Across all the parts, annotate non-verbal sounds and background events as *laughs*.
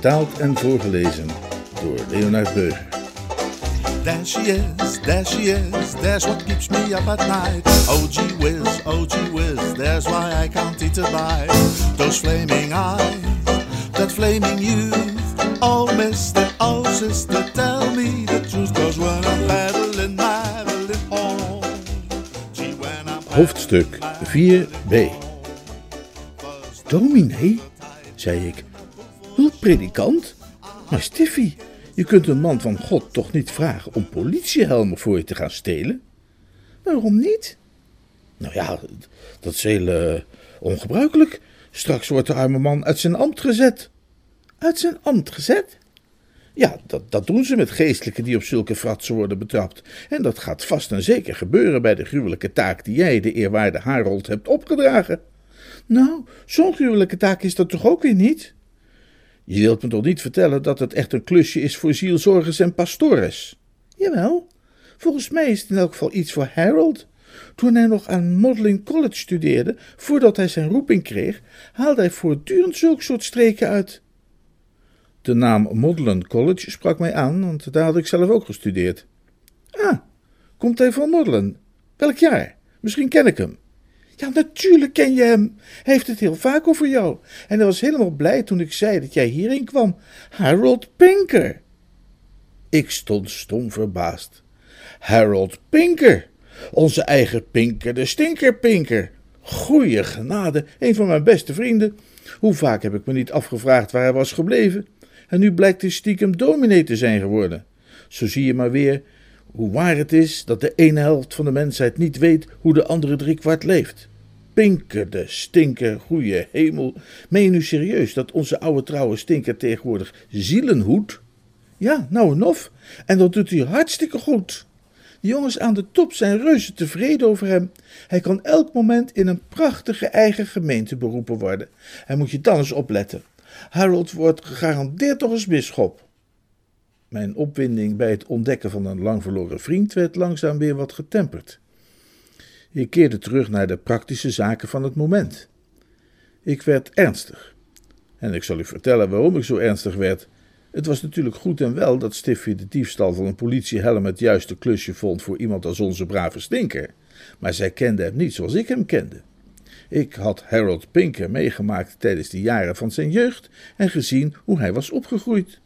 Vertaald en voorgelezen door Leonard Beuger. There she is, there she is, there's what keeps me up at night. Oh gee whiz, oh gee whiz, there's why I can't eat a bite. Those flaming eyes, that flaming youth. Oh mister, oh sister, tell me the truth. Cause when I'm paddling, paddling home. Gee, when I'm Hoofdstuk 4b. Dominee, zei ik. Hulppredikant? Maar Stiffy, je kunt een man van God toch niet vragen om politiehelmen voor je te gaan stelen? Waarom niet? Nou ja, dat is heel eh, ongebruikelijk. Straks wordt de arme man uit zijn ambt gezet. Uit zijn ambt gezet? Ja, dat, dat doen ze met geestelijken die op zulke fratsen worden betrapt. En dat gaat vast en zeker gebeuren bij de gruwelijke taak die jij, de eerwaarde Harold, hebt opgedragen. Nou, zo'n gruwelijke taak is dat toch ook weer niet? Je wilt me toch niet vertellen dat het echt een klusje is voor zielzorgers en pastores? Jawel, volgens mij is het in elk geval iets voor Harold. Toen hij nog aan Modeling College studeerde, voordat hij zijn roeping kreeg, haalde hij voortdurend zulk soort streken uit. De naam Modelen College sprak mij aan, want daar had ik zelf ook gestudeerd. Ah, komt hij van Modelen? Welk jaar? Misschien ken ik hem. Ja, natuurlijk ken je hem. Hij heeft het heel vaak over jou. En hij was helemaal blij toen ik zei dat jij hierheen kwam. Harold Pinker. Ik stond stom verbaasd. Harold Pinker. Onze eigen Pinker, de Stinker Pinker. Goeie genade, een van mijn beste vrienden. Hoe vaak heb ik me niet afgevraagd waar hij was gebleven? En nu blijkt hij stiekem dominee te zijn geworden. Zo zie je maar weer hoe waar het is dat de ene helft van de mensheid niet weet hoe de andere driekwart leeft. Pinker, de stinker, goeie hemel. Meen je nu serieus dat onze oude trouwe stinker tegenwoordig zielen hoedt? Ja, nou en of. En dat doet hij hartstikke goed. De jongens aan de top zijn reuze tevreden over hem. Hij kan elk moment in een prachtige eigen gemeente beroepen worden. En moet je dan eens opletten. Harold wordt gegarandeerd toch eens bisschop. Mijn opwinding bij het ontdekken van een lang verloren vriend werd langzaam weer wat getemperd. Ik keerde terug naar de praktische zaken van het moment. Ik werd ernstig. En ik zal u vertellen waarom ik zo ernstig werd. Het was natuurlijk goed en wel dat Stiffy de diefstal van een politiehelm het juiste klusje vond voor iemand als onze brave stinker. Maar zij kende hem niet zoals ik hem kende. Ik had Harold Pinker meegemaakt tijdens de jaren van zijn jeugd en gezien hoe hij was opgegroeid.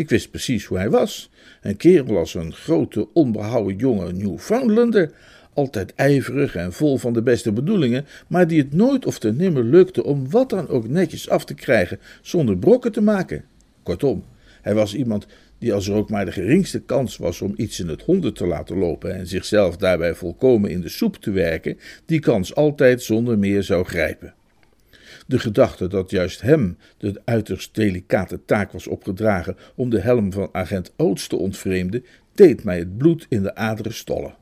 Ik wist precies hoe hij was. Een kerel als een grote, onbehouden jonge Newfoundlander, altijd ijverig en vol van de beste bedoelingen, maar die het nooit of te nimmer lukte om wat dan ook netjes af te krijgen zonder brokken te maken. Kortom, hij was iemand die als er ook maar de geringste kans was om iets in het honden te laten lopen en zichzelf daarbij volkomen in de soep te werken, die kans altijd zonder meer zou grijpen. De gedachte dat juist hem de uiterst delicate taak was opgedragen om de helm van agent Oates te ontvreemden, deed mij het bloed in de aderen stollen.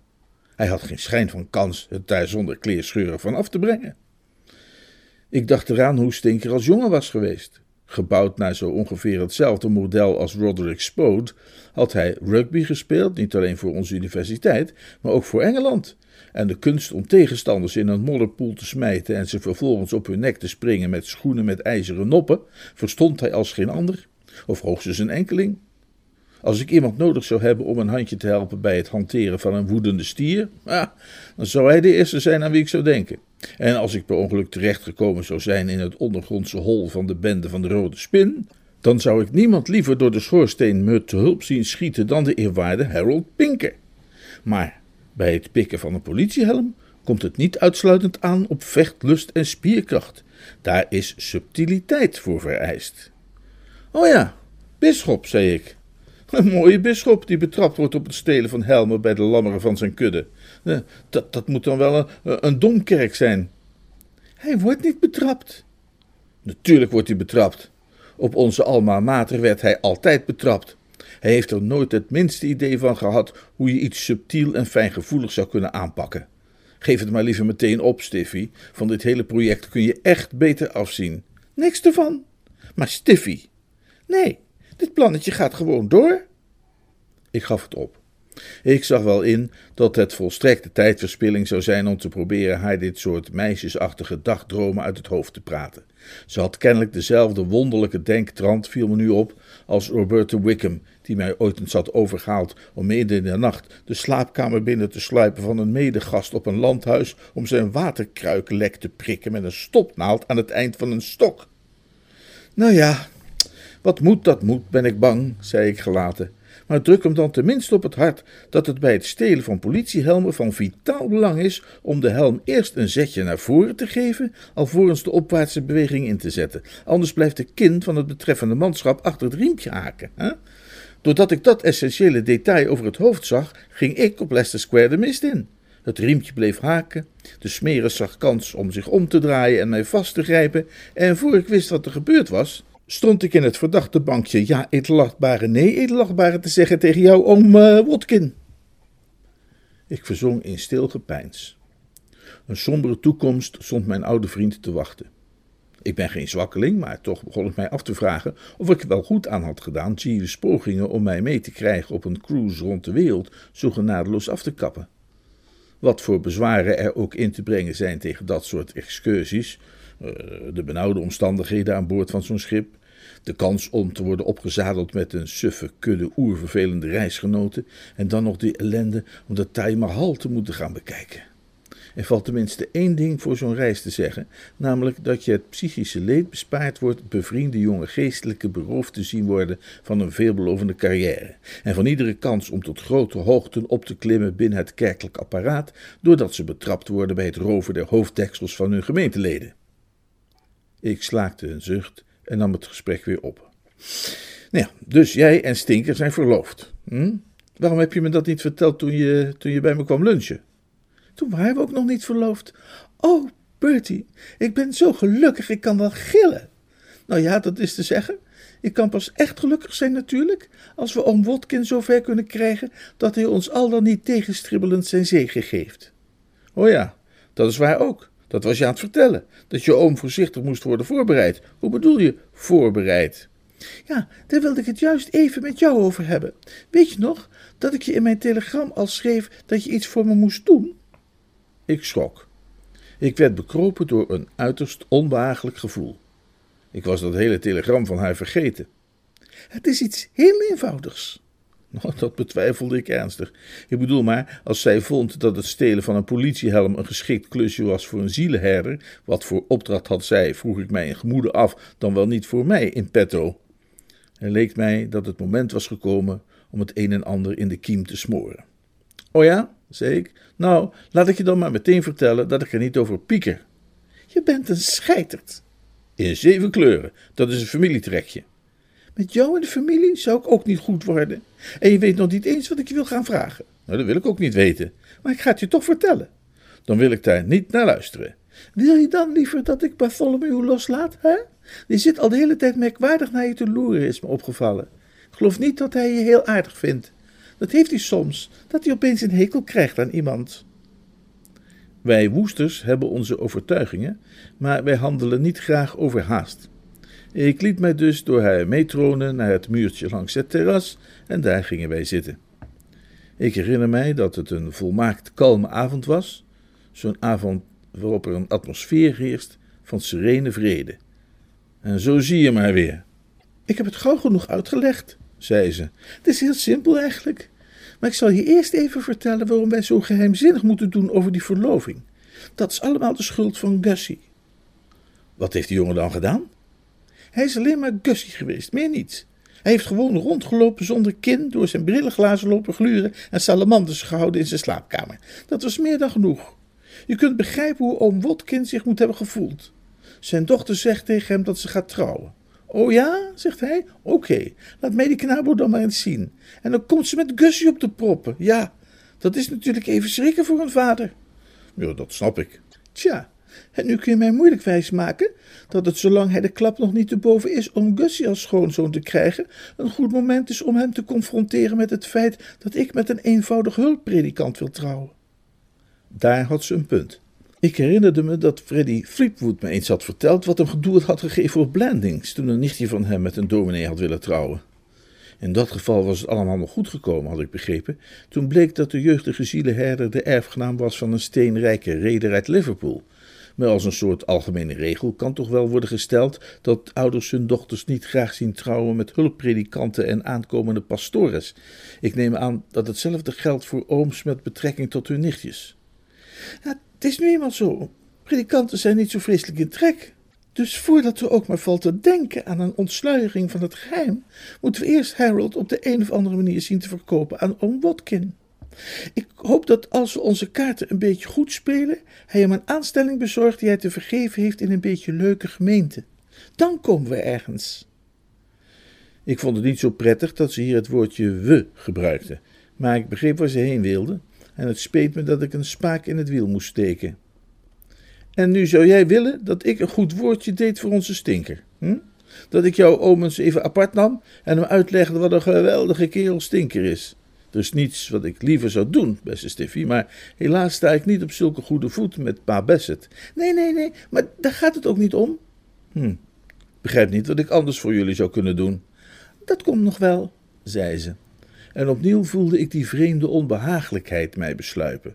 Hij had geen schijn van kans het daar zonder kleerscheuren van af te brengen. Ik dacht eraan hoe Stinker als jongen was geweest. Gebouwd naar zo ongeveer hetzelfde model als Roderick Spode, had hij rugby gespeeld, niet alleen voor onze universiteit, maar ook voor Engeland. En de kunst om tegenstanders in een modderpoel te smijten en ze vervolgens op hun nek te springen met schoenen met ijzeren noppen, verstond hij als geen ander, of hoogstens een enkeling. Als ik iemand nodig zou hebben om een handje te helpen bij het hanteren van een woedende stier, ah, dan zou hij de eerste zijn aan wie ik zou denken. En als ik per ongeluk terechtgekomen zou zijn in het ondergrondse hol van de bende van de Rode Spin, dan zou ik niemand liever door de schoorsteen me te hulp zien schieten dan de eerwaarde Harold Pinker. Maar bij het pikken van een politiehelm komt het niet uitsluitend aan op vechtlust en spierkracht. Daar is subtiliteit voor vereist. Oh ja, bisschop, zei ik. Een mooie bisschop die betrapt wordt op het stelen van helmen bij de lammeren van zijn kudde. Eh, Dat, dat moet dan wel een, een domkerk zijn. Hij wordt niet betrapt. Natuurlijk wordt hij betrapt. Op onze alma mater werd hij altijd betrapt. Hij heeft er nooit het minste idee van gehad hoe je iets subtiel en fijngevoelig zou kunnen aanpakken. Geef het maar liever meteen op, Stiffy. Van dit hele project kun je echt beter afzien. Niks ervan. Maar Stiffy. Nee, dit plannetje gaat gewoon door. Ik gaf het op. Ik zag wel in dat het volstrekte tijdverspilling zou zijn om te proberen haar dit soort meisjesachtige dagdromen uit het hoofd te praten. Ze had kennelijk dezelfde wonderlijke denktrand, viel me nu op, als Roberta Wickham, die mij ooit eens had overgehaald om midden in de nacht de slaapkamer binnen te sluipen van een medegast op een landhuis om zijn waterkruik lek te prikken met een stopnaald aan het eind van een stok. Nou ja, wat moet, dat moet, ben ik bang, zei ik gelaten maar druk hem dan tenminste op het hart dat het bij het stelen van politiehelmen van vitaal belang is om de helm eerst een zetje naar voren te geven, alvorens de opwaartse beweging in te zetten. Anders blijft de kin van het betreffende manschap achter het riempje haken. Hè? Doordat ik dat essentiële detail over het hoofd zag, ging ik op Leicester Square de mist in. Het riempje bleef haken, de smeris zag kans om zich om te draaien en mij vast te grijpen, en voor ik wist wat er gebeurd was, stond ik in het verdachte bankje ja edelachtbare, nee edelachtbare te zeggen tegen jou oom uh, Watkin. Ik verzong in stil gepeins. Een sombere toekomst stond mijn oude vriend te wachten. Ik ben geen zwakkeling, maar toch begon ik mij af te vragen of ik wel goed aan had gedaan Jeeves' pogingen om mij mee te krijgen op een cruise rond de wereld zo genadeloos af te kappen. Wat voor bezwaren er ook in te brengen zijn tegen dat soort excursies, eh, de benauwde omstandigheden aan boord van zo'n schip, de kans om te worden opgezadeld met een suffe kudde oervervelende reisgenoten en dan nog die ellende om de Taj te moeten gaan bekijken. Er valt tenminste één ding voor zo'n reis te zeggen, namelijk dat je het psychische leed bespaard wordt bevriende jonge geestelijke beroofd te zien worden van een veelbelovende carrière en van iedere kans om tot grote hoogten op te klimmen binnen het kerkelijk apparaat, doordat ze betrapt worden bij het roven der hoofddeksels van hun gemeenteleden. Ik slaakte een zucht en nam het gesprek weer op. Nou ja, dus jij en Stinker zijn verloofd. Hm? Waarom heb je me dat niet verteld toen je, toen je bij me kwam lunchen? Toen waren we ook nog niet verloofd. Oh, Bertie, ik ben zo gelukkig, ik kan wel gillen. Nou ja, dat is te zeggen. Ik kan pas echt gelukkig zijn natuurlijk, als we oom Wotkin zover kunnen krijgen dat hij ons al dan niet tegenstribbelend zijn zegen geeft. Oh ja, dat is waar ook. Dat was je aan het vertellen. Dat je oom voorzichtig moest worden voorbereid. Hoe bedoel je voorbereid? Ja, daar wilde ik het juist even met jou over hebben. Weet je nog dat ik je in mijn telegram al schreef dat je iets voor me moest doen? Ik schrok. Ik werd bekropen door een uiterst onbehagelijk gevoel. Ik was dat hele telegram van haar vergeten. Het is iets heel eenvoudigs. *laughs* Nou, dat betwijfelde ik ernstig. Ik bedoel maar, als zij vond dat het stelen van een politiehelm een geschikt klusje was voor een zielenherder, wat voor opdracht had zij, vroeg ik mij in gemoede af, dan wel niet voor mij in petto. Het leek mij dat het moment was gekomen om het een en ander in de kiem te smoren. Oh ja, zei ik. Nou, laat ik je dan maar meteen vertellen dat ik er niet over pieker. Je bent een scheiterd. In zeven kleuren, dat is een familietrekje. Met jou en de familie zou ik ook niet goed worden. En je weet nog niet eens wat ik je wil gaan vragen. Nou, dat wil ik ook niet weten. Maar ik ga het je toch vertellen. Dan wil ik daar niet naar luisteren. Wil je dan liever dat ik Bartholomew loslaat, hè? Die zit al de hele tijd merkwaardig naar je te loeren, is me opgevallen. Ik geloof niet dat hij je heel aardig vindt. Dat heeft hij soms, dat hij opeens een hekel krijgt aan iemand. Wij woesters hebben onze overtuigingen, maar wij handelen niet graag overhaast. Ik liet mij dus door haar meetronen naar het muurtje langs het terras en daar gingen wij zitten. Ik herinner mij dat het een volmaakt kalme avond was, zo'n avond waarop er een atmosfeer heerst van serene vrede. En zo zie je maar weer. Ik heb het gauw genoeg uitgelegd, zei ze. Het is heel simpel eigenlijk. Maar ik zal je eerst even vertellen waarom wij zo geheimzinnig moeten doen over die verloving. Dat is allemaal de schuld van Gussie. Wat heeft die jongen dan gedaan? Hij is alleen maar Gussie geweest, meer niets. Hij heeft gewoon rondgelopen zonder kin, door zijn brillenglazen lopen gluren en salamanders gehouden in zijn slaapkamer. Dat was meer dan genoeg. Je kunt begrijpen hoe oom Wotkin zich moet hebben gevoeld. Zijn dochter zegt tegen hem dat ze gaat trouwen. Oh ja, zegt hij. Oké, laat mij die knabo dan maar eens zien. En dan komt ze met Gussie op de proppen. Ja, dat is natuurlijk even schrikken voor een vader. Ja, dat snap ik. Tja, En nu kun je mij moeilijk wijsmaken dat het, zolang hij de klap nog niet te boven is om Gussie als schoonzoon te krijgen, een goed moment is om hem te confronteren met het feit dat ik met een eenvoudig hulppredikant wil trouwen. Daar had ze een punt. Ik herinnerde me dat Freddy Fleetwood me eens had verteld wat hem gedoe had gegeven voor Blandings toen een nichtje van hem met een dominee had willen trouwen. In dat geval was het allemaal nog goed gekomen, had ik begrepen, toen bleek dat de jeugdige zielenherder de erfgenaam was van een steenrijke reder uit Liverpool. Maar als een soort algemene regel kan toch wel worden gesteld dat ouders hun dochters niet graag zien trouwen met hulppredikanten en aankomende pastores. Ik neem aan dat hetzelfde geldt voor ooms met betrekking tot hun nichtjes. Ja, het is nu eenmaal zo. Predikanten zijn niet zo vreselijk in trek. Dus voordat er ook maar valt te denken aan een ontsluiering van het geheim, moeten we eerst Harold op de een of andere manier zien te verkopen aan oom Watkin. Ik hoop dat als we onze kaarten een beetje goed spelen, hij hem een aanstelling bezorgt die hij te vergeven heeft in een beetje leuke gemeente. Dan komen we ergens. Ik vond het niet zo prettig dat ze hier het woordje we gebruikte, maar ik begreep waar ze heen wilde en het speet me dat ik een spaak in het wiel moest steken. En nu zou jij willen dat ik een goed woordje deed voor onze stinker. Hm? Dat ik jouw oom eens even apart nam en hem uitlegde wat een geweldige kerel stinker is. Is niets wat ik liever zou doen, beste Stiffy, maar helaas sta ik niet op zulke goede voet met pa Bassett. Nee, nee, nee, maar daar gaat het ook niet om. Hm, begrijp niet wat ik anders voor jullie zou kunnen doen. Dat komt nog wel, zei ze. En opnieuw voelde ik die vreemde onbehagelijkheid mij besluipen.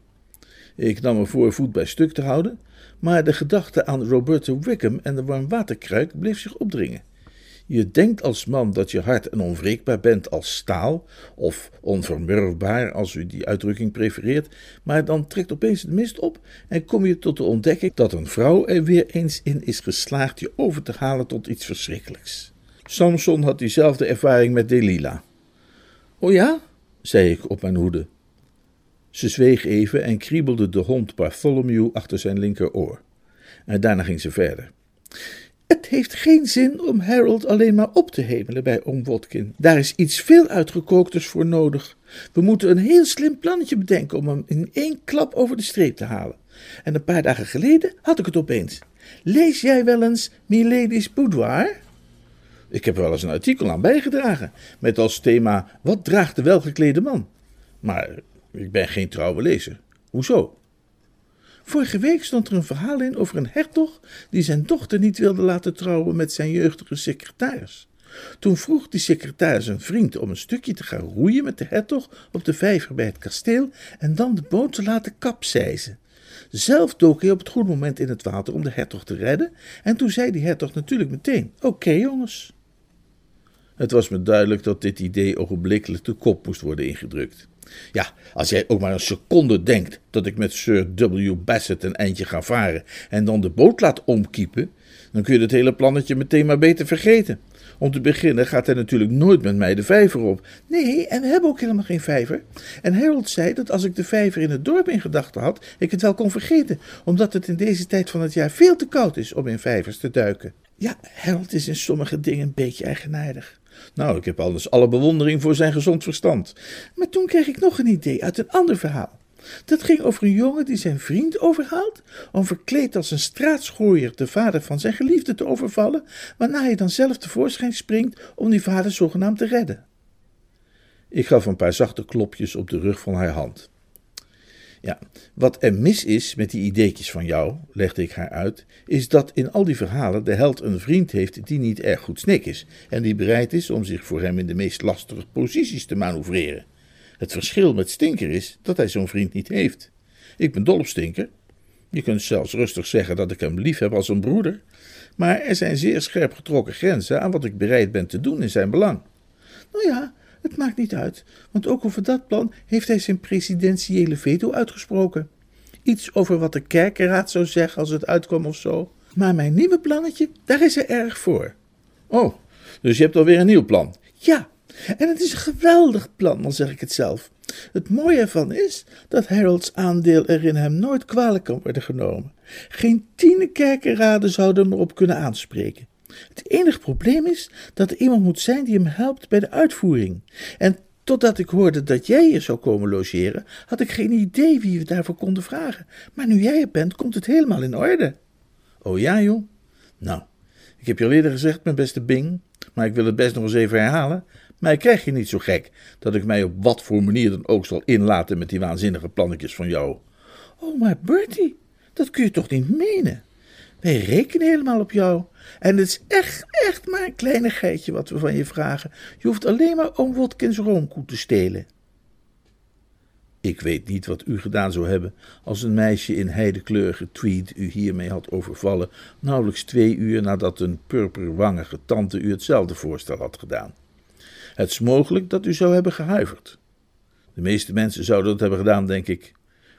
Ik nam me voor voet bij stuk te houden, maar de gedachte aan Roberta Wickham en de warmwaterkruik bleef zich opdringen. Je denkt als man dat je hard en onwreekbaar bent als staal, of onvermurfbaar als u die uitdrukking prefereert, maar dan trekt opeens de mist op en kom je tot de ontdekking dat een vrouw er weer eens in is geslaagd je over te halen tot iets verschrikkelijks. Samson had diezelfde ervaring met Delilah. O ja? zei ik op mijn hoede. Ze zweeg even en kriebelde de hond Bartholomew achter zijn linkeroor. En daarna ging ze verder. Het heeft geen zin om Harold alleen maar op te hemelen bij oom Watkin. Daar is iets veel uitgekookters voor nodig. We moeten een heel slim plannetje bedenken om hem in één klap over de streep te halen. En een paar dagen geleden had ik het opeens. Lees jij wel eens Milady's Boudoir? Ik heb er wel eens een artikel aan bijgedragen, met als thema Wat draagt de welgeklede man? Maar ik ben geen trouwe lezer. Hoezo? Vorige week stond er een verhaal in over een hertog die zijn dochter niet wilde laten trouwen met zijn jeugdige secretaris. Toen vroeg die secretaris een vriend om een stukje te gaan roeien met de hertog op de vijver bij het kasteel en dan de boot te laten kapseizen. Zelf dook hij op het goede moment in het water om de hertog te redden en toen zei die hertog natuurlijk meteen: Oké jongens. Het was me duidelijk dat dit idee ogenblikkelijk de kop moest worden ingedrukt. Ja, als jij ook maar een seconde denkt dat ik met Sir W. Bassett een eindje ga varen en dan de boot laat omkiepen, dan kun je het hele plannetje meteen maar beter vergeten. Om te beginnen gaat hij natuurlijk nooit met mij de vijver op. Nee, en we hebben ook helemaal geen vijver. En Harold zei dat als ik de vijver in het dorp in gedachten had, ik het wel kon vergeten, omdat het in deze tijd van het jaar veel te koud is om in vijvers te duiken. Ja, Harold is in sommige dingen een beetje eigenaardig. Nou, ik heb anders alle bewondering voor zijn gezond verstand. Maar toen kreeg ik nog een idee uit een ander verhaal. Dat ging over een jongen die zijn vriend overhaalt om verkleed als een straatschooier de vader van zijn geliefde te overvallen, waarna hij dan zelf tevoorschijn springt om die vader zogenaamd te redden. Ik gaf een paar zachte klopjes op de rug van haar hand. Ja, wat er mis is met die ideetjes van jou, legde ik haar uit, is dat in al die verhalen de held een vriend heeft die niet erg goed snik is en die bereid is om zich voor hem in de meest lastige posities te manoeuvreren. Het verschil met Stinker is dat hij zo'n vriend niet heeft. Ik ben dol op Stinker. Je kunt zelfs rustig zeggen dat ik hem lief heb als een broeder, maar er zijn zeer scherp getrokken grenzen aan wat ik bereid ben te doen in zijn belang. Nou ja, het maakt niet uit, want ook over dat plan heeft hij zijn presidentiële veto uitgesproken. Iets over wat de kerkenraad zou zeggen als het uitkwam of zo. Maar mijn nieuwe plannetje, daar is hij erg voor. Oh, dus je hebt alweer een nieuw plan? Ja, en het is een geweldig plan, dan zeg ik het zelf. Het mooie ervan is dat Harold's aandeel erin hem nooit kwalijk kan worden genomen. Geen tiende kerkenraden zouden hem erop kunnen aanspreken. Het enige probleem is dat er iemand moet zijn die hem helpt bij de uitvoering. En totdat ik hoorde dat jij hier zou komen logeren, had ik geen idee wie we daarvoor konden vragen. Maar nu jij er bent, komt het helemaal in orde. Oh ja, joh? Nou, ik heb je al eerder gezegd, mijn beste Bing, maar ik wil het best nog eens even herhalen. Mij krijg je niet zo gek dat ik mij op wat voor manier dan ook zal inlaten met die waanzinnige plannetjes van jou. Oh, maar Bertie, dat kun je toch niet menen? Wij rekenen helemaal op jou. En het is echt, echt maar een kleinigheidje wat we van je vragen. Je hoeft alleen maar oom Watkins roomkoe te stelen. Ik weet niet wat u gedaan zou hebben als een meisje in heidekleurige tweed u hiermee had overvallen, nauwelijks twee uur nadat een purperwangige tante u hetzelfde voorstel had gedaan. Het is mogelijk dat u zou hebben gehuiverd. De meeste mensen zouden dat hebben gedaan, denk ik.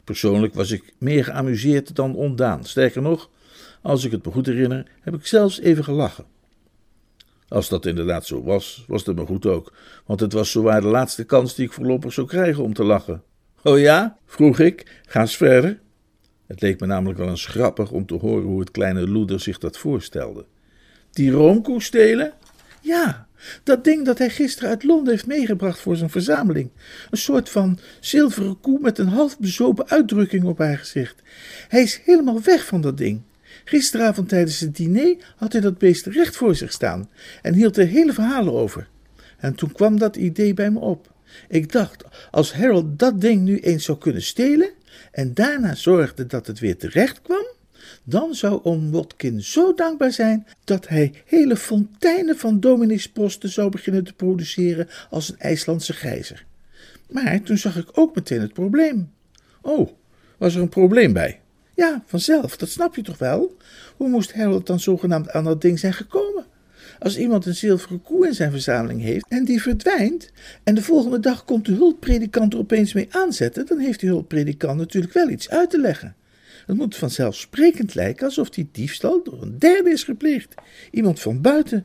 Persoonlijk was ik meer geamuseerd dan ontdaan. Sterker nog, als ik het me goed herinner, heb ik zelfs even gelachen. Als dat inderdaad zo was, was het me goed ook, want het was zowaar de laatste kans die ik voorlopig zou krijgen om te lachen. Oh ja? vroeg ik. Ga eens verder. Het leek me namelijk wel eens grappig om te horen hoe het kleine loeder zich dat voorstelde. Die roomkoe stelen? Ja, dat ding dat hij gisteren uit Londen heeft meegebracht voor zijn verzameling. Een soort van zilveren koe met een half bezopen uitdrukking op haar gezicht. Hij is helemaal weg van dat ding. Gisteravond tijdens het diner had hij dat beest recht voor zich staan en hield er hele verhalen over. En toen kwam dat idee bij me op. Ik dacht, als Harold dat ding nu eens zou kunnen stelen en daarna zorgde dat het weer terecht kwam, dan zou oom Watkin zo dankbaar zijn dat hij hele fonteinen van domineesposten zou beginnen te produceren als een IJslandse gijzer. Maar toen zag ik ook meteen het probleem. Oh, was er een probleem bij? Ja, vanzelf, dat snap je toch wel? Hoe moest Harold dan zogenaamd aan dat ding zijn gekomen? Als iemand een zilveren koe in zijn verzameling heeft en die verdwijnt, en de volgende dag komt de hulppredikant er opeens mee aanzetten, dan heeft die hulppredikant natuurlijk wel iets uit te leggen. Het moet vanzelfsprekend lijken alsof die diefstal door een derde is gepleegd. Iemand van buiten.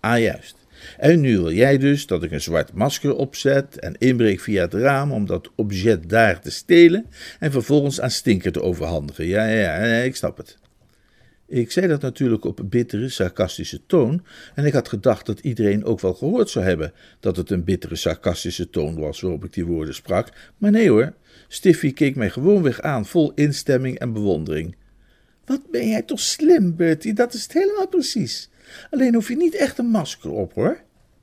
Ah, juist. En nu wil jij dus dat ik een zwart masker opzet en inbreek via het raam om dat objet daar te stelen en vervolgens aan Stinker te overhandigen. Ja, ja, ja, ik snap het. Ik zei dat natuurlijk op bittere, sarcastische toon, en ik had gedacht dat iedereen ook wel gehoord zou hebben dat het een bittere, sarcastische toon was waarop ik die woorden sprak, maar nee hoor, Stiffy keek mij gewoonweg aan, vol instemming en bewondering. Wat ben jij toch slim, Bertie, dat is het helemaal precies. Alleen hoef je niet echt een masker op, hoor.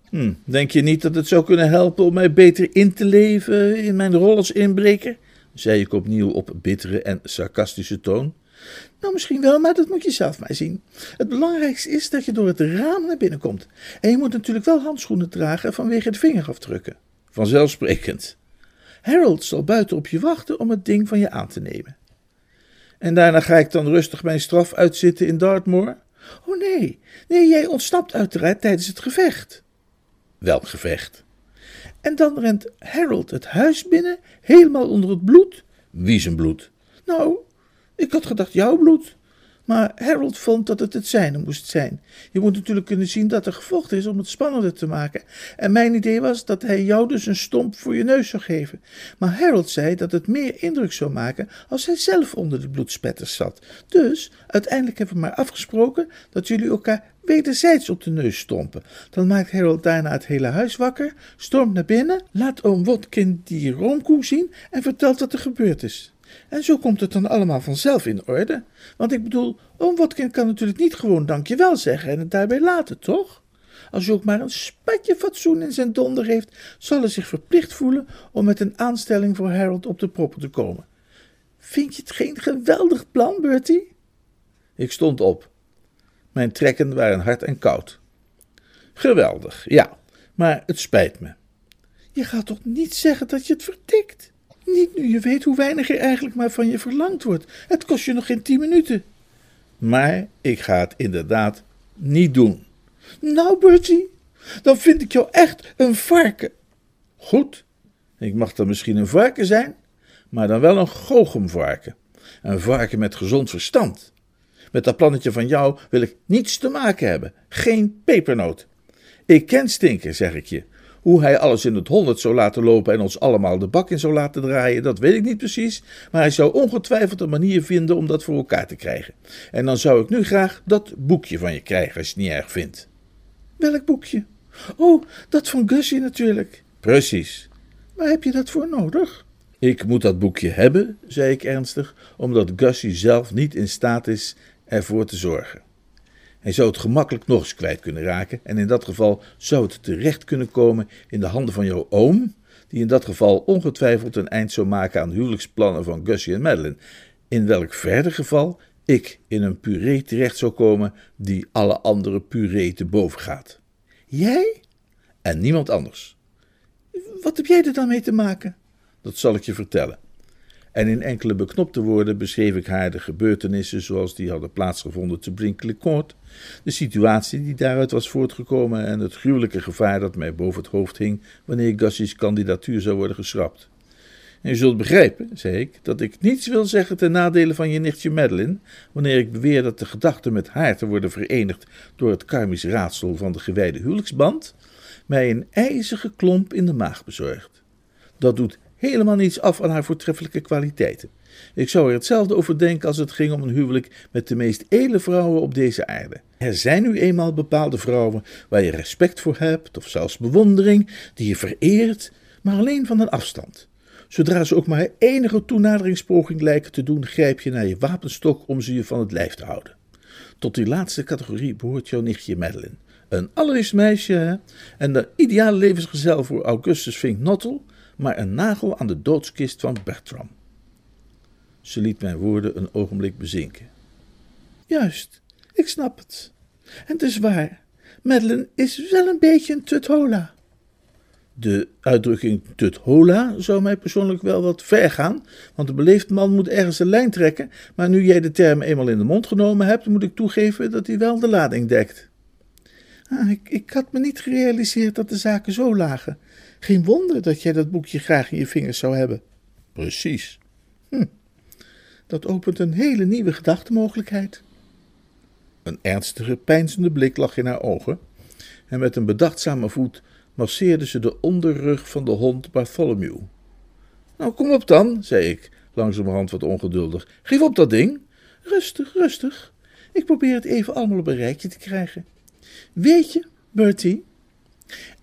Hm, denk je niet dat het zou kunnen helpen om mij beter in te leven in mijn rol als inbreker? zei ik opnieuw op bittere en sarcastische toon. Nou, misschien wel, maar dat moet je zelf maar zien. Het belangrijkste is dat je door het raam naar binnen komt. En je moet natuurlijk wel handschoenen dragen vanwege de vingerafdrukken. Vanzelfsprekend. Harold zal buiten op je wachten om het ding van je aan te nemen. En daarna ga ik dan rustig mijn straf uitzitten in Dartmoor? Oh nee, nee, jij ontsnapt uiteraard tijdens het gevecht. Welk gevecht? En dan rent Harold het huis binnen, helemaal onder het bloed. Wie zijn bloed? Nou, ik had gedacht jouw bloed. Maar Harold vond dat het het zijne moest zijn. Je moet natuurlijk kunnen zien dat er gevochten is om het spannender te maken. En mijn idee was dat hij jou dus een stomp voor je neus zou geven. Maar Harold zei dat het meer indruk zou maken als hij zelf onder de bloedspetters zat. Dus uiteindelijk hebben we maar afgesproken dat jullie elkaar wederzijds op de neus stompen. Dan maakt Harold daarna het hele huis wakker, stormt naar binnen, laat oom Wotkin die roomkoe zien en vertelt wat er gebeurd is. En zo komt het dan allemaal vanzelf in orde. Want ik bedoel, oom Watkin kan natuurlijk niet gewoon dankjewel zeggen en het daarbij laten, toch? Als hij ook maar een spatje fatsoen in zijn donder heeft, zal hij zich verplicht voelen om met een aanstelling voor Harold op de proppen te komen. Vind je het geen geweldig plan, Bertie? Ik stond op. Mijn trekken waren hard en koud. Geweldig, ja, maar het spijt me. Je gaat toch niet zeggen dat je het vertikt? Niet nu je weet hoe weinig er eigenlijk maar van je verlangd wordt. Het kost je nog geen tien minuten. Maar ik ga het inderdaad niet doen. Nou, Bertie, dan vind ik jou echt een varken. Goed, ik mag dan misschien een varken zijn, maar dan wel een goochem-varken. Een varken met gezond verstand. Met dat plannetje van jou wil ik niets te maken hebben. Geen pepernoot. Ik ken Stinker, zeg ik je. Hoe hij alles in het honderd zou laten lopen en ons allemaal de bak in zou laten draaien, dat weet ik niet precies. Maar hij zou ongetwijfeld een manier vinden om dat voor elkaar te krijgen. En dan zou ik nu graag dat boekje van je krijgen, als je het niet erg vindt. Welk boekje? Oh, dat van Gussie natuurlijk. Precies. Waar heb je dat voor nodig? Ik moet dat boekje hebben, zei ik ernstig, omdat Gussie zelf niet in staat is ervoor te zorgen. Hij zou het gemakkelijk nog eens kwijt kunnen raken en in dat geval zou het terecht kunnen komen in de handen van jouw oom, die in dat geval ongetwijfeld een eind zou maken aan huwelijksplannen van Gussie en Madeline, in welk verder geval ik in een puree terecht zou komen die alle andere puree te boven gaat. Jij? En niemand anders. Wat heb jij er dan mee te maken? Dat zal ik je vertellen. En in enkele beknopte woorden beschreef ik haar de gebeurtenissen zoals die hadden plaatsgevonden te Brinkley Court, de situatie die daaruit was voortgekomen en het gruwelijke gevaar dat mij boven het hoofd hing wanneer Gussie's kandidatuur zou worden geschrapt. En je zult begrijpen, zei ik, dat ik niets wil zeggen ten nadele van je nichtje Madeline, wanneer ik beweer dat de gedachte met haar te worden verenigd door het karmisch raadsel van de gewijde huwelijksband, mij een ijzige klomp in de maag bezorgt. Dat doet helemaal niets af aan haar voortreffelijke kwaliteiten. Ik zou er hetzelfde over denken als het ging om een huwelijk met de meest edele vrouwen op deze aarde. Er zijn nu eenmaal bepaalde vrouwen waar je respect voor hebt, of zelfs bewondering, die je vereert, maar alleen van een afstand. Zodra ze ook maar enige toenaderingspoging lijken te doen, grijp je naar je wapenstok om ze je van het lijf te houden. Tot die laatste categorie behoort jouw nichtje Madeline. Een allerliefst meisje, hè? En de ideale levensgezel voor Augustus Fink Nottel, maar een nagel aan de doodskist van Bertram. Ze liet mijn woorden een ogenblik bezinken. Juist, ik snap het. En het is waar, Madeline is wel een beetje een tuthola. De uitdrukking tuthola zou mij persoonlijk wel wat ver gaan, want een beleefd man moet ergens een lijn trekken, maar nu jij de term eenmaal in de mond genomen hebt, moet ik toegeven dat hij wel de lading dekt. Ah, ik, ik had me niet gerealiseerd dat de zaken zo lagen. Geen wonder dat jij dat boekje graag in je vingers zou hebben. Precies. Hm. Dat opent een hele nieuwe gedachtemogelijkheid. Een ernstige, peinzende blik lag in haar ogen, en met een bedachtzame voet masseerde ze de onderrug van de hond Bartholomew. Nou, kom op dan, zei ik, langzamerhand wat ongeduldig. Geef op dat ding. Rustig, rustig. Ik probeer het even allemaal op een rijtje te krijgen. Weet je, Bertie,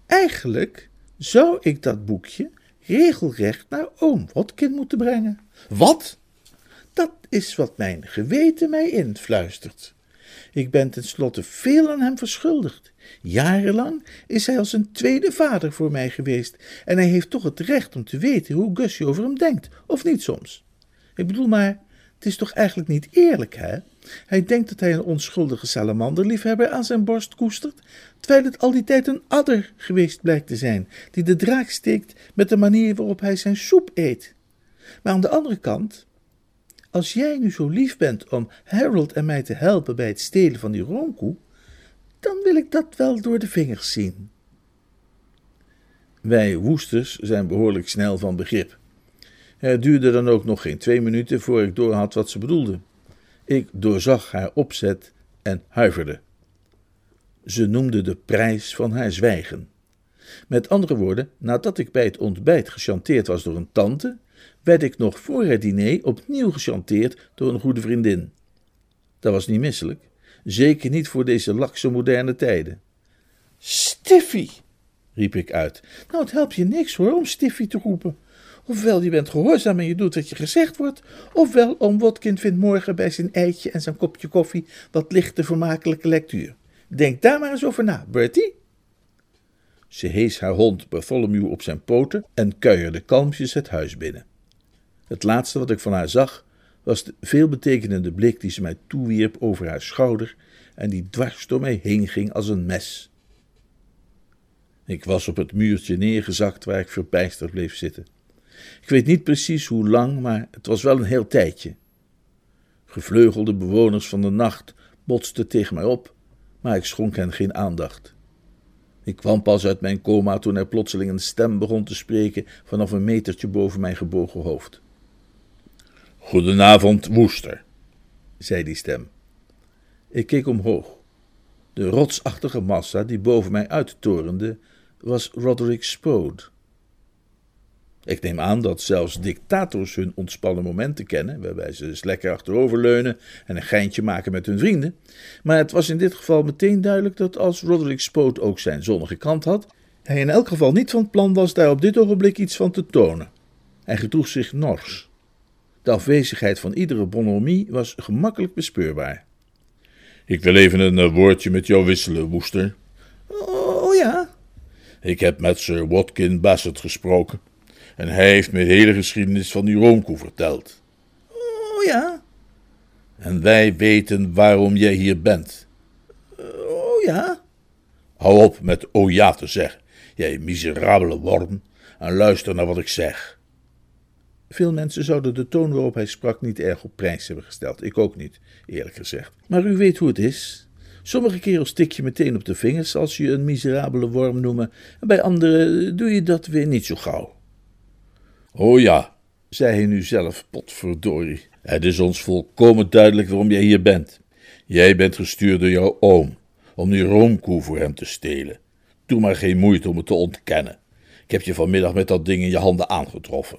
eigenlijk zou ik dat boekje regelrecht naar oom Watkin moeten brengen. Wat? Dat is wat mijn geweten mij influistert. Ik ben tenslotte veel aan hem verschuldigd. Jarenlang is hij als een tweede vader voor mij geweest en hij heeft toch het recht om te weten hoe Gussie over hem denkt, of niet soms. Ik bedoel maar, het is toch eigenlijk niet eerlijk, hè? Hij denkt dat hij een onschuldige salamanderliefhebber aan zijn borst koestert, terwijl het al die tijd een adder geweest blijkt te zijn, die de draak steekt met de manier waarop hij zijn soep eet. Maar aan de andere kant, als jij nu zo lief bent om Harold en mij te helpen bij het stelen van die roomkoe, dan wil ik dat wel door de vingers zien. Wij woesters zijn behoorlijk snel van begrip. Het duurde dan ook nog geen twee minuten voor ik doorhad wat ze bedoelde. Ik doorzag haar opzet en huiverde. Ze noemde de prijs van haar zwijgen. Met andere woorden, nadat ik bij het ontbijt gechanteerd was door een tante, werd ik nog voor het diner opnieuw gechanteerd door een goede vriendin. Dat was niet misselijk, zeker niet voor deze lakse moderne tijden. Stiffy, riep ik uit. Nou, het helpt je niks hoor om Stiffy te roepen. Ofwel je bent gehoorzaam en je doet wat je gezegd wordt, ofwel oom Wotkind vindt morgen bij zijn eitje en zijn kopje koffie wat lichte vermakelijke lectuur. Denk daar maar eens over na, Bertie. Ze hees haar hond Bartholomew op zijn poten en kuierde kalmpjes het huis binnen. Het laatste wat ik van haar zag, was de veelbetekenende blik die ze mij toewierp over haar schouder en die dwars door mij heen ging als een mes. Ik was op het muurtje neergezakt waar ik verbijsterd bleef zitten. Ik weet niet precies hoe lang, maar het was wel een heel tijdje. Gevleugelde bewoners van de nacht botsten tegen mij op, maar ik schonk hen geen aandacht. Ik kwam pas uit mijn coma toen er plotseling een stem begon te spreken vanaf een metertje boven mijn gebogen hoofd. Goedenavond, Woester, zei die stem. Ik keek omhoog. De rotsachtige massa die boven mij uittorende was Roderick Spode. Ik neem aan dat zelfs dictators hun ontspannen momenten kennen, waarbij ze eens lekker achteroverleunen en een geintje maken met hun vrienden. Maar het was in dit geval meteen duidelijk dat als Roderick Spode ook zijn zonnige kant had, hij in elk geval niet van plan was daar op dit ogenblik iets van te tonen. Hij gedroeg zich nors. De afwezigheid van iedere bonhomie was gemakkelijk bespeurbaar. Ik wil even een eh, woordje met jou wisselen, Woester. Oh, oh ja? Ik heb met Sir Watkin Bassett gesproken. En hij heeft me de hele geschiedenis van die roomkoe verteld. Oh ja? En wij weten waarom jij hier bent. Oh ja? Hou op met oh ja te zeggen, jij miserabele worm, en luister naar wat ik zeg. Veel mensen zouden de toon waarop hij sprak niet erg op prijs hebben gesteld. Ik ook niet, eerlijk gezegd. Maar u weet hoe het is. Sommige kerels tik je meteen op de vingers als je een miserabele worm noemen, en bij anderen doe je dat weer niet zo gauw. Oh ja, zei hij nu zelf, potverdorie. Het is ons volkomen duidelijk waarom jij hier bent. Jij bent gestuurd door jouw oom, om die roomkoe voor hem te stelen. Doe maar geen moeite om het te ontkennen. Ik heb je vanmiddag met dat ding in je handen aangetroffen.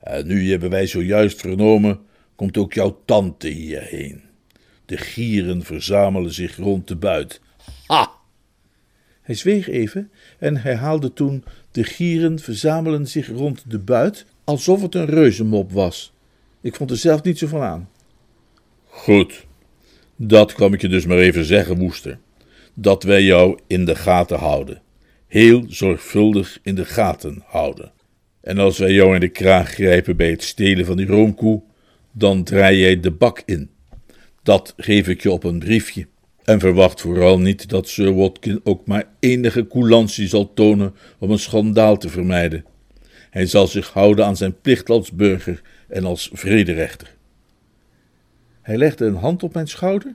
En nu hebben wij zojuist vernomen, komt ook jouw tante hierheen. De gieren verzamelen zich rond de buit. Ha! Hij zweeg even en herhaalde toen: De gieren verzamelen zich rond de buit, alsof het een reuzenmop was. Ik vond er zelf niet zo van aan. Goed, dat kwam ik je dus maar even zeggen, Woester. Dat wij jou in de gaten houden. Heel zorgvuldig in de gaten houden. En als wij jou in de kraag grijpen bij het stelen van die roomkoe, dan draai jij de bak in. Dat geef ik je op een briefje. En verwacht vooral niet dat Sir Watkin ook maar enige coulantie zal tonen om een schandaal te vermijden. Hij zal zich houden aan zijn plicht als burger en als vrederechter. Hij legde een hand op mijn schouder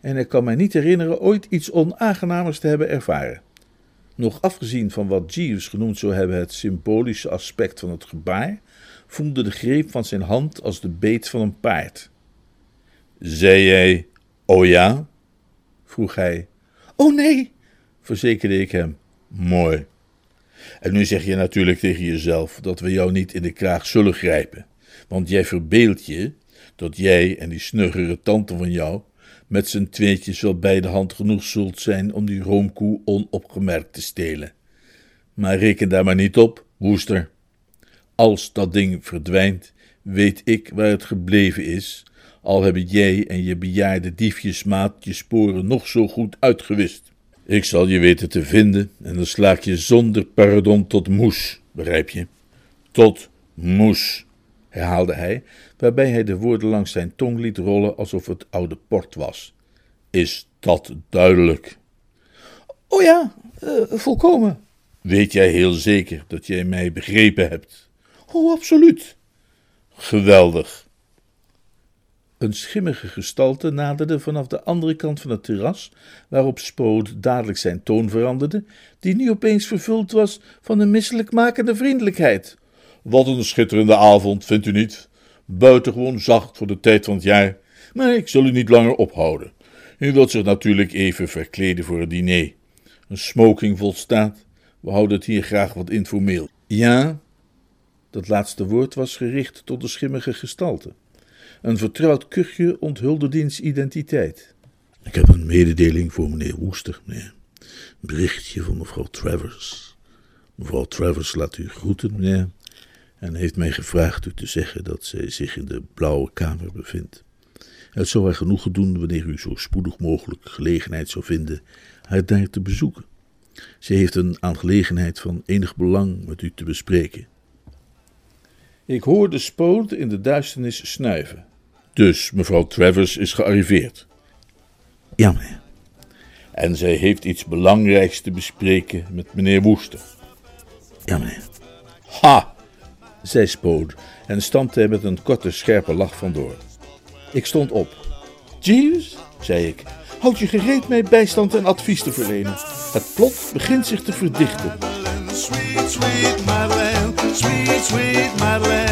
en ik kan mij niet herinneren ooit iets onaangenamers te hebben ervaren. Nog afgezien van wat Jeeves genoemd zou hebben het symbolische aspect van het gebaar, voelde de greep van zijn hand als de beet van een paard. Zei jij, oh ja? vroeg hij. Oh nee, verzekerde ik hem. Mooi. En nu zeg je natuurlijk tegen jezelf dat we jou niet in de kraag zullen grijpen, want jij verbeeldt je dat jij en die snuggere tante van jou met z'n tweetjes wel bij de hand genoeg zult zijn om die roomkoe onopgemerkt te stelen. Maar reken daar maar niet op, woester. Als dat ding verdwijnt, weet ik waar het gebleven is, al hebben jij en je bejaarde diefjesmaat je sporen nog zo goed uitgewist. Ik zal je weten te vinden en dan sla ik je zonder pardon tot moes, begrijp je? Tot moes, herhaalde hij, waarbij hij de woorden langs zijn tong liet rollen alsof het oude port was. Is dat duidelijk? Oh ja, uh, volkomen. Weet jij heel zeker dat jij mij begrepen hebt? Oh, absoluut. Geweldig. Een schimmige gestalte naderde vanaf de andere kant van het terras, waarop Spood dadelijk zijn toon veranderde, die nu opeens vervuld was van een misselijkmakende vriendelijkheid. Wat een schitterende avond, vindt u niet? Buitengewoon zacht voor de tijd van het jaar, maar ik zal u niet langer ophouden. U wilt zich natuurlijk even verkleden voor het diner. Een smoking volstaat. We houden het hier graag wat informeel. Ja? Dat laatste woord was gericht tot de schimmige gestalte. Een vertrouwd kuchje onthulde diens identiteit. Ik heb een mededeling voor meneer Woester, meneer. Een berichtje van mevrouw Travers. Mevrouw Travers laat u groeten, meneer, en heeft mij gevraagd u te zeggen dat zij zich in de blauwe kamer bevindt. Het zou haar genoegen doen wanneer u zo spoedig mogelijk gelegenheid zou vinden haar daar te bezoeken. Ze heeft een aangelegenheid van enig belang met u te bespreken. Ik hoorde Spoot in de duisternis snuiven. Dus mevrouw Travers is gearriveerd. Ja, meneer. En zij heeft iets belangrijks te bespreken met meneer Woester. Ja, meneer. Ha, zei Spood en stampte hij met een korte, scherpe lach vandoor. Ik stond op. Jeeves, zei ik, houd je gereed mee bijstand en advies te verlenen. Het plot begint zich te verdichten. Sweet, sweet Madeleine, sweet, sweet Madeleine.